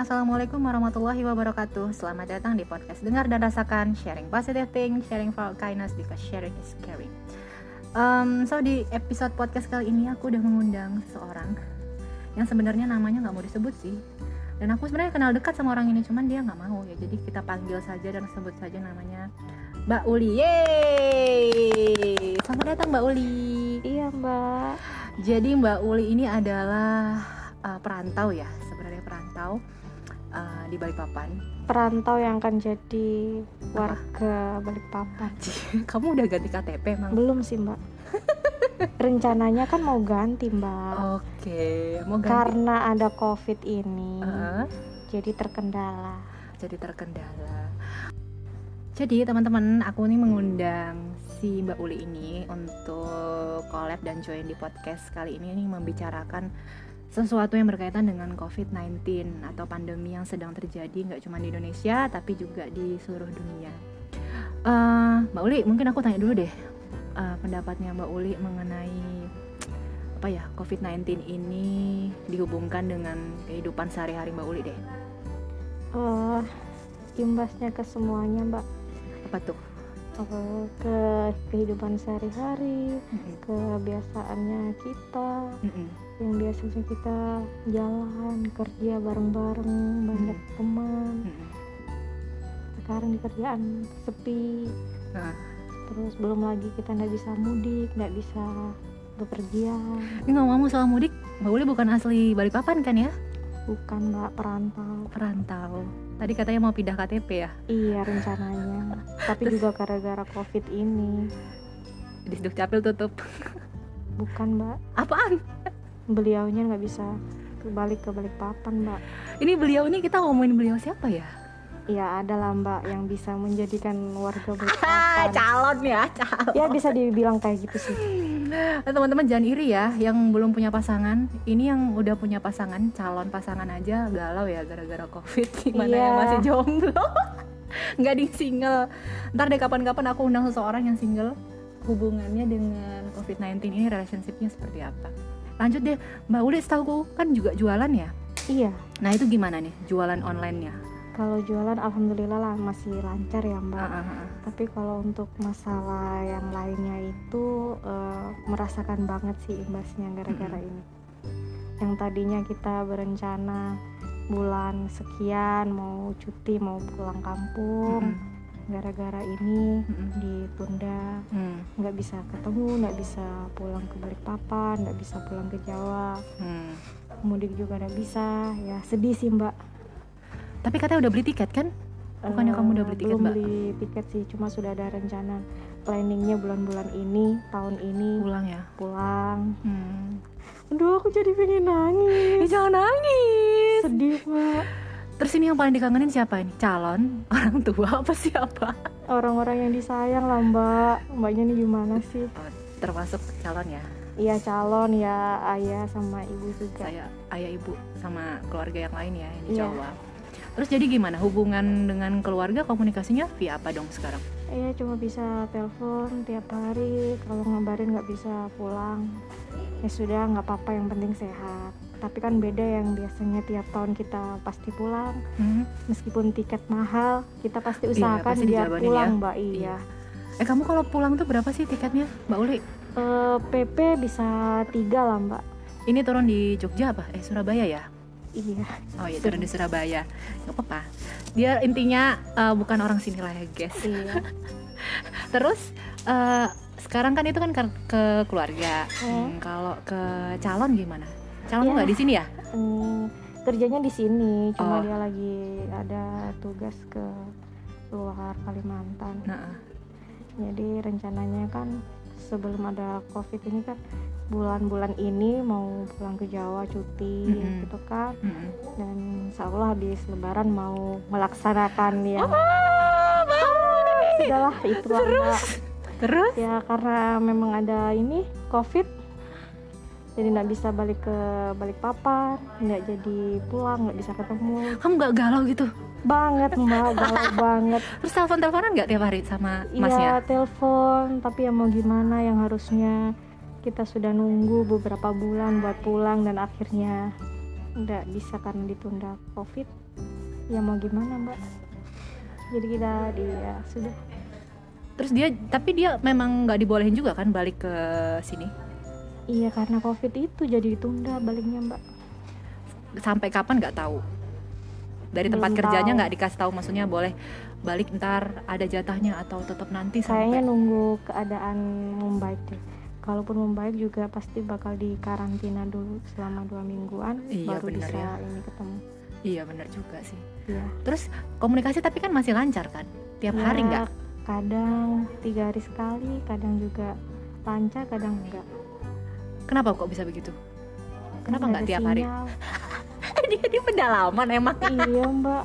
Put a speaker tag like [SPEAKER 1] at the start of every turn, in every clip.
[SPEAKER 1] Assalamualaikum warahmatullahi wabarakatuh. Selamat datang di podcast Dengar dan Rasakan Sharing positive thing, sharing for kindness because sharing is caring. Um, So di episode podcast kali ini aku udah mengundang seseorang Yang sebenarnya namanya nggak mau disebut sih. Dan aku sebenarnya kenal dekat sama orang ini Cuman dia nggak mau ya. Jadi kita panggil saja dan sebut saja namanya Mbak Uli. Yeay! Selamat datang Mbak Uli.
[SPEAKER 2] Iya mbak.
[SPEAKER 1] Jadi Mbak Uli ini adalah uh, perantau ya sebenarnya perantau uh, di Balikpapan.
[SPEAKER 2] Perantau yang akan jadi warga Balikpapan
[SPEAKER 1] Kamu udah ganti KTP emang?
[SPEAKER 2] Belum sih mbak Rencananya kan mau ganti mbak
[SPEAKER 1] Oke, mau ganti.
[SPEAKER 2] Karena ada covid ini
[SPEAKER 1] Uh,
[SPEAKER 2] Jadi terkendala
[SPEAKER 1] jadi terkendala. Jadi teman-teman, aku nih mengundang si Mbak Uli ini untuk collab dan join di podcast kali ini nih membicarakan sesuatu yang berkaitan dengan COVID-19 atau pandemi yang sedang terjadi nggak cuma di Indonesia tapi juga di seluruh dunia. Eh, Mbak Uli, mungkin aku tanya dulu deh eh, pendapatnya Mbak Uli mengenai apa ya COVID-19 ini dihubungkan dengan kehidupan sehari-hari Mbak Uli deh.
[SPEAKER 2] Eh, Imbasnya ke semuanya mbak
[SPEAKER 1] Apa tuh?
[SPEAKER 2] Eh, Ke kehidupan sehari-hari
[SPEAKER 1] Mm-mm.
[SPEAKER 2] Kebiasaannya kita
[SPEAKER 1] Mm-mm.
[SPEAKER 2] Yang biasanya kita jalan Kerja bareng-bareng Banyak teman
[SPEAKER 1] Mm-mm.
[SPEAKER 2] Sekarang di kerjaan sepi
[SPEAKER 1] Nah,
[SPEAKER 2] terus belum lagi kita nggak bisa mudik nggak bisa bepergian
[SPEAKER 1] ini ngomong-ngomong soal mudik, Mbak Uli bukan asli Balikpapan kan ya?
[SPEAKER 2] bukan mbak perantau
[SPEAKER 1] Perantau. Tadi katanya mau pindah KTP ya?
[SPEAKER 2] iya rencananya tapi juga gara-gara covid ini
[SPEAKER 1] Di Dukcapil tutup.
[SPEAKER 2] bukan mbak
[SPEAKER 1] Apaan?
[SPEAKER 2] Beliaunya nggak bisa balik ke Balikpapan mbak
[SPEAKER 1] Ini beliau ini kita ngomongin beliau siapa ya?
[SPEAKER 2] iya ada lah mbak yang bisa menjadikan warga
[SPEAKER 1] Ah,
[SPEAKER 2] Balikpapan
[SPEAKER 1] calon ya, calon.
[SPEAKER 2] ya bisa dibilang kayak gitu sih
[SPEAKER 1] Nah, teman-teman jangan iri ya yang belum punya pasangan. Ini yang udah punya pasangan, calon pasangan aja galau ya gara-gara Covid. Gimana
[SPEAKER 2] Iya.
[SPEAKER 1] yang masih jomblo? Nggak di single. Ntar deh kapan-kapan aku undang seseorang yang single. Hubungannya dengan COVID-19 ini relationshipnya seperti apa? Lanjut deh, Mbak Uli setahu kan juga jualan ya?
[SPEAKER 2] iya
[SPEAKER 1] Nah itu gimana nih jualan online-nya?
[SPEAKER 2] kalau jualan alhamdulillah lah masih lancar ya mbak
[SPEAKER 1] ah, ah.
[SPEAKER 2] tapi kalau untuk masalah yang lainnya itu eh, merasakan banget sih imbasnya gara-gara
[SPEAKER 1] Mm-mm.
[SPEAKER 2] ini yang tadinya kita berencana bulan sekian mau cuti mau pulang kampung
[SPEAKER 1] Mm-mm.
[SPEAKER 2] Gara-gara ini
[SPEAKER 1] Mm-mm.
[SPEAKER 2] ditunda
[SPEAKER 1] Hmm,
[SPEAKER 2] nggak bisa ketemu nggak bisa pulang ke Balikpapan nggak bisa pulang ke Jawa
[SPEAKER 1] hmm.
[SPEAKER 2] mudik juga nggak bisa ya sedih sih mbak
[SPEAKER 1] Tapi katanya udah beli tiket kan? Bukannya
[SPEAKER 2] Eh,
[SPEAKER 1] kamu udah beli tiket,
[SPEAKER 2] belum
[SPEAKER 1] Mbak?
[SPEAKER 2] beli tiket sih cuma sudah ada rencana planningnya bulan-bulan ini tahun ini
[SPEAKER 1] Pulang ya?
[SPEAKER 2] pulang
[SPEAKER 1] Hmm.
[SPEAKER 2] aduh aku jadi pengen nangis
[SPEAKER 1] Eh, jangan nangis.
[SPEAKER 2] sedih mbak
[SPEAKER 1] Terus ini yang paling dikangenin siapa ini? Calon, orang tua apa siapa?
[SPEAKER 2] orang-orang yang disayang lah mbak mbaknya ini gimana sih
[SPEAKER 1] Oh, termasuk calon ya.
[SPEAKER 2] iya calon ya ayah sama ibu juga
[SPEAKER 1] Saya ayah ibu sama keluarga yang lain ya yang di
[SPEAKER 2] Iya.
[SPEAKER 1] Jawa. Terus jadi gimana hubungan dengan keluarga komunikasinya via apa dong sekarang?
[SPEAKER 2] Iya cuma bisa telepon tiap hari kalau ngabarin nggak bisa pulang ya sudah nggak apa-apa yang penting sehat tapi kan beda yang biasanya tiap tahun kita pasti pulang
[SPEAKER 1] Hmm.
[SPEAKER 2] meskipun tiket mahal kita pasti
[SPEAKER 1] Iya,
[SPEAKER 2] usahakan
[SPEAKER 1] pasti
[SPEAKER 2] biar
[SPEAKER 1] dijabarin
[SPEAKER 2] pulang
[SPEAKER 1] ya.
[SPEAKER 2] mbak iya
[SPEAKER 1] Eh kamu kalau pulang tuh berapa sih tiketnya, Mbak Uli?
[SPEAKER 2] Eh, PP bisa tiga lah mbak
[SPEAKER 1] Ini turun di Jogja apa? Eh Surabaya ya?
[SPEAKER 2] iya
[SPEAKER 1] Oh iya turun di Surabaya. Gak apa-apa. Dia intinya eh, bukan orang sini lah ya guys.
[SPEAKER 2] iya
[SPEAKER 1] Terus eh, sekarang kan itu kan ke, ke keluarga.
[SPEAKER 2] Hmm.
[SPEAKER 1] Hmm, kalau ke calon gimana? Calon
[SPEAKER 2] Ya.
[SPEAKER 1] nggak di sini ya?
[SPEAKER 2] Hmm, kerjanya di sini cuma
[SPEAKER 1] Oh.
[SPEAKER 2] dia lagi ada tugas ke luar Kalimantan
[SPEAKER 1] Nah,
[SPEAKER 2] Jadi rencananya kan sebelum ada covid ini kan bulan-bulan ini mau pulang ke Jawa cuti
[SPEAKER 1] Mm-mm.
[SPEAKER 2] gitu kan
[SPEAKER 1] mm-mm.
[SPEAKER 2] dan insya Allah habis Lebaran mau melaksanakan yang sudahlah itulah Mbak.
[SPEAKER 1] Terus?
[SPEAKER 2] ya karena memang ada ini covid jadi nggak bisa balik ke balik papan nggak jadi pulang nggak bisa ketemu
[SPEAKER 1] Kamu nggak galau gitu?
[SPEAKER 2] banget mbak galau banget
[SPEAKER 1] Terus telepon teleponan nggak tiap hari sama masnya?
[SPEAKER 2] Iya telepon, tapi ya mau gimana yang harusnya kita sudah nunggu beberapa bulan buat pulang dan akhirnya nggak bisa karena ditunda covid. ya mau gimana mbak jadi kita dia sudah
[SPEAKER 1] terus dia tapi dia memang nggak dibolehin juga kan balik ke sini
[SPEAKER 2] iya karena covid itu jadi ditunda baliknya mbak.
[SPEAKER 1] Sampai kapan nggak tahu? Dari tempat
[SPEAKER 2] Belum
[SPEAKER 1] kerjanya
[SPEAKER 2] tahu.
[SPEAKER 1] nggak dikasih tahu maksudnya boleh balik ntar ada jatahnya atau tetap nanti
[SPEAKER 2] kayaknya
[SPEAKER 1] sampai
[SPEAKER 2] nunggu keadaan membaik deh. Kalaupun membaik juga pasti bakal dikarantina dulu selama dua mingguan
[SPEAKER 1] Iya,
[SPEAKER 2] baru
[SPEAKER 1] bener
[SPEAKER 2] bisa
[SPEAKER 1] ya.
[SPEAKER 2] ini ketemu.
[SPEAKER 1] Iya benar juga sih.
[SPEAKER 2] Iya.
[SPEAKER 1] terus komunikasi tapi kan masih lancar kan? Tiap
[SPEAKER 2] Ya,
[SPEAKER 1] hari nggak?
[SPEAKER 2] kadang tiga hari sekali kadang juga lancar kadang enggak
[SPEAKER 1] kenapa kok bisa begitu? Kenapa nggak tiap hari? dia di pedalaman emang.
[SPEAKER 2] Iya mbak.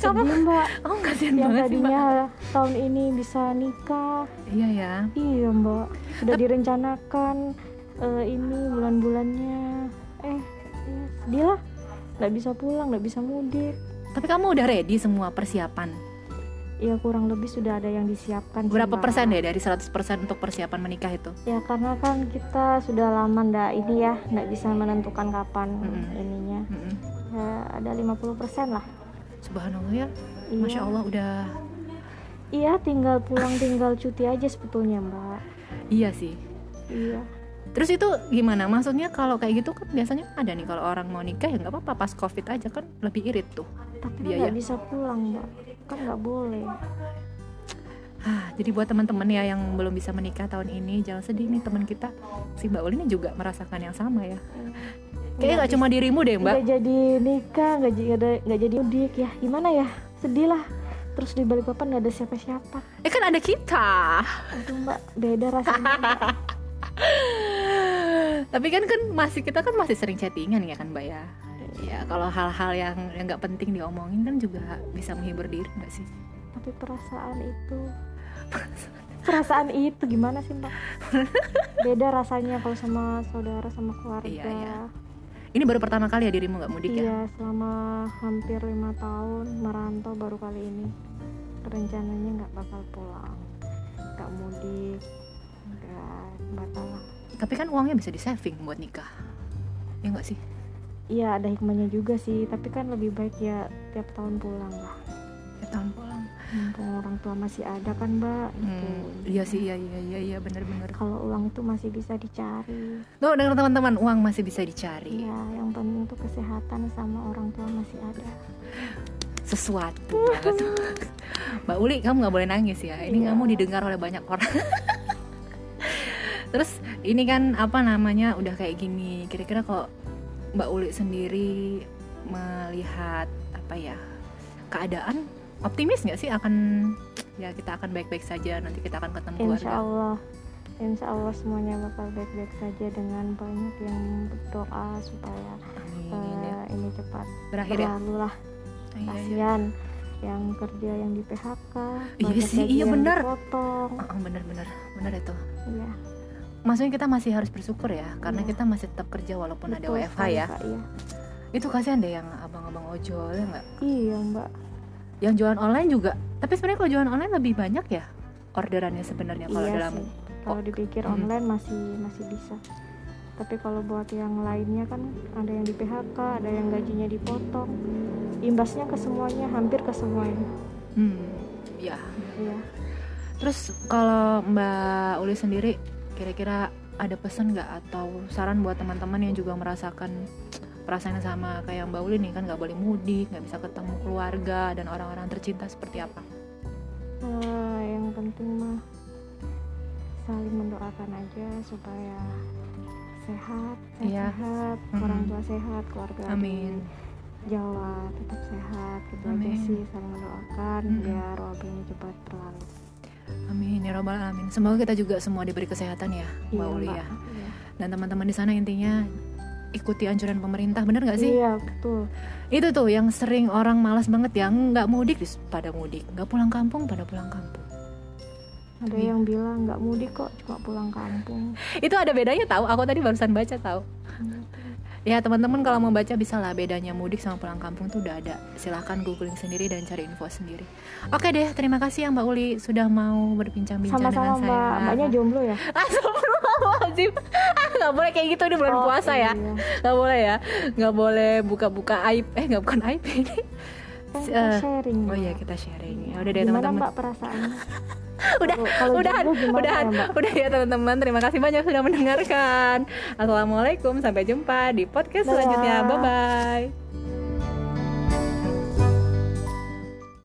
[SPEAKER 1] Kamu-
[SPEAKER 2] sedih mbak.
[SPEAKER 1] Oh kasihan
[SPEAKER 2] yang
[SPEAKER 1] banget sih mbak.
[SPEAKER 2] tadinya tahun ini bisa nikah.
[SPEAKER 1] Iya ya.
[SPEAKER 2] Iya mbak. Sudah
[SPEAKER 1] Tep-
[SPEAKER 2] direncanakan eh, ini bulan-bulannya. Eh sedih lah nggak bisa pulang nggak bisa mudik.
[SPEAKER 1] Tapi kamu udah ready semua persiapan
[SPEAKER 2] ya kurang lebih sudah ada yang disiapkan sih,
[SPEAKER 1] berapa
[SPEAKER 2] Mbak.
[SPEAKER 1] persen deh dari 100% untuk persiapan menikah itu
[SPEAKER 2] ya karena kan kita sudah lama ndak ini ya nggak bisa menentukan kapan
[SPEAKER 1] Mm-mm.
[SPEAKER 2] ininya
[SPEAKER 1] Mm-mm.
[SPEAKER 2] ya ada 50% lah
[SPEAKER 1] subhanallah ya
[SPEAKER 2] iya.
[SPEAKER 1] masya allah udah
[SPEAKER 2] iya tinggal pulang tinggal cuti aja sebetulnya mbak
[SPEAKER 1] iya sih
[SPEAKER 2] iya
[SPEAKER 1] Terus itu gimana? Maksudnya kalau kayak gitu kan biasanya ada nih kalau orang mau nikah ya nggak apa-apa pas covid aja kan lebih irit tuh.
[SPEAKER 2] tapi kan
[SPEAKER 1] Biaya.
[SPEAKER 2] nggak bisa pulang mbak kan nggak boleh
[SPEAKER 1] Ah, jadi buat teman-teman ya yang belum bisa menikah tahun ini jangan sedih nih teman kita si Mbak Uli ini juga merasakan yang sama ya. Kayaknya nggak cuma dirimu deh Mbak.
[SPEAKER 2] nggak jadi nikah nggak jadi nggak jadi mudik ya gimana ya sedih lah terus di balik papan nggak ada siapa-siapa
[SPEAKER 1] Eh kan ada kita.
[SPEAKER 2] aduh mbak beda rasanya.
[SPEAKER 1] Tapi kan kan masih kita kan masih sering chattingan ya kan Mbak ya. Ya kalau hal-hal yang yang nggak penting diomongin kan juga bisa menghibur diri nggak sih?
[SPEAKER 2] tapi perasaan itu perasaan itu gimana sih mbak beda rasanya kalau sama saudara sama keluarga
[SPEAKER 1] Iya, iya. Ini baru pertama kali ya dirimu nggak mudik ya?
[SPEAKER 2] Iya, selama hampir lima tahun merantau baru kali ini rencananya nggak bakal pulang nggak mudik nggak batal
[SPEAKER 1] Tapi kan uangnya bisa di saving buat nikah. Ya nggak sih?
[SPEAKER 2] Iya ada hikmahnya juga sih tapi kan lebih baik ya tiap tahun pulang lah
[SPEAKER 1] Ya tahun pulang.
[SPEAKER 2] mumpung orang tua masih ada kan mbak gitu.
[SPEAKER 1] Hmm, iya sih, iya iya iya iya benar-benar.
[SPEAKER 2] kalau uang itu masih bisa dicari
[SPEAKER 1] Tuh dengar teman-teman, uang masih bisa dicari.
[SPEAKER 2] Iya, yang penting tuh kesehatan sama orang tua masih ada.
[SPEAKER 1] Sesuatu. Mbak Uli, kamu nggak boleh nangis ya. Ini
[SPEAKER 2] Iya.
[SPEAKER 1] kamu didengar oleh banyak orang. Terus ini kan apa namanya udah kayak gini. Kira-kira kok Mbak Uli sendiri melihat apa ya keadaan optimis nggak sih akan ya kita akan baik-baik saja nanti kita akan ketemu
[SPEAKER 2] Insya
[SPEAKER 1] keluarga.
[SPEAKER 2] Allah, Insya Allah semuanya bakal baik-baik saja dengan banyak yang berdoa supaya
[SPEAKER 1] Amin ya.
[SPEAKER 2] eh, ini cepat
[SPEAKER 1] Berakhir ya.
[SPEAKER 2] berlalu lah.
[SPEAKER 1] Iya, iya.
[SPEAKER 2] Kasihan yang kerja yang di PHK,
[SPEAKER 1] Iya sih, iya benar.
[SPEAKER 2] dipotong.
[SPEAKER 1] Oh, bener-bener bener itu.
[SPEAKER 2] Iya,
[SPEAKER 1] Maksudnya kita masih harus bersyukur ya, karena
[SPEAKER 2] Iya.
[SPEAKER 1] kita masih tetap kerja walaupun ada
[SPEAKER 2] betul
[SPEAKER 1] WFH
[SPEAKER 2] sekali,
[SPEAKER 1] ya.
[SPEAKER 2] Iya.
[SPEAKER 1] Itu kasihan deh yang abang-abang ojol ya nggak?
[SPEAKER 2] Iya, Mbak.
[SPEAKER 1] Yang jualan online juga. Tapi sebenarnya kalau jualan online lebih banyak ya orderannya sebenarnya kalau
[SPEAKER 2] iya
[SPEAKER 1] dalam
[SPEAKER 2] sih. Kalau dipikir
[SPEAKER 1] Hmm.
[SPEAKER 2] online masih masih bisa. Tapi kalau buat yang lainnya kan ada yang di PHK, ada yang gajinya dipotong. Imbasnya ke semuanya, hampir ke semuanya.
[SPEAKER 1] hmm, ya.
[SPEAKER 2] Iya.
[SPEAKER 1] Terus kalau Mbak Uli sendiri kira-kira ada pesan nggak atau saran buat teman-teman yang juga merasakan perasaan yang sama kayak Mbak Uli nih kan nggak boleh mudik, nggak bisa ketemu keluarga dan orang-orang tercinta seperti apa?
[SPEAKER 2] Eh, yang penting mah saling mendoakan aja supaya sehat,
[SPEAKER 1] Iya.
[SPEAKER 2] sehat,
[SPEAKER 1] Mm-mm.
[SPEAKER 2] orang tua sehat, keluarga
[SPEAKER 1] Amin.
[SPEAKER 2] Jawa tetap sehat, gitu aja
[SPEAKER 1] Amin.
[SPEAKER 2] sih saling mendoakan
[SPEAKER 1] Mm-mm.
[SPEAKER 2] biar wabah ini cepat
[SPEAKER 1] robbal alamin. Semoga kita juga semua diberi kesehatan ya, Mbak
[SPEAKER 2] Iya,
[SPEAKER 1] Uli ya.
[SPEAKER 2] Iya.
[SPEAKER 1] Dan teman-teman di sana intinya ikuti anjuran pemerintah, bener nggak sih?
[SPEAKER 2] Iya, betul.
[SPEAKER 1] Itu tuh yang sering orang malas banget yang nggak mudik pada mudik, nggak pulang kampung pada pulang kampung.
[SPEAKER 2] Ada
[SPEAKER 1] Iya.
[SPEAKER 2] yang bilang nggak mudik kok, cuma pulang kampung.
[SPEAKER 1] Itu ada bedanya tahu? Aku tadi barusan baca tahu. Ya teman-teman kalau mau baca bisa lah bedanya mudik sama pulang kampung tuh udah ada. Silahkan googling sendiri dan cari info sendiri. Oke deh, terima kasih ya Mbak Uli sudah mau berbincang-bincang dengan
[SPEAKER 2] Sama-sama
[SPEAKER 1] saya.
[SPEAKER 2] mbak, mbaknya jomblo ya?
[SPEAKER 1] Astagfirullah. Astagfirullahaladzim ah, nggak boleh kayak gitu di bulan
[SPEAKER 2] Oh,
[SPEAKER 1] puasa ya
[SPEAKER 2] iya.
[SPEAKER 1] nggak boleh ya nggak boleh buka-buka aib eh nggak bukan aib ini
[SPEAKER 2] Kan
[SPEAKER 1] Eh,
[SPEAKER 2] kita sharing
[SPEAKER 1] oh iya
[SPEAKER 2] Mbak.
[SPEAKER 1] kita sharing ya udah deh
[SPEAKER 2] gimana
[SPEAKER 1] teman-teman
[SPEAKER 2] mbak perasaannya
[SPEAKER 1] udah
[SPEAKER 2] Kalau- gimana
[SPEAKER 1] udahan.
[SPEAKER 2] Ya,
[SPEAKER 1] udah ya teman-teman. Terima kasih banyak sudah mendengarkan. Assalamualaikum sampai jumpa di podcast
[SPEAKER 2] Dadah.
[SPEAKER 1] selanjutnya. Bye bye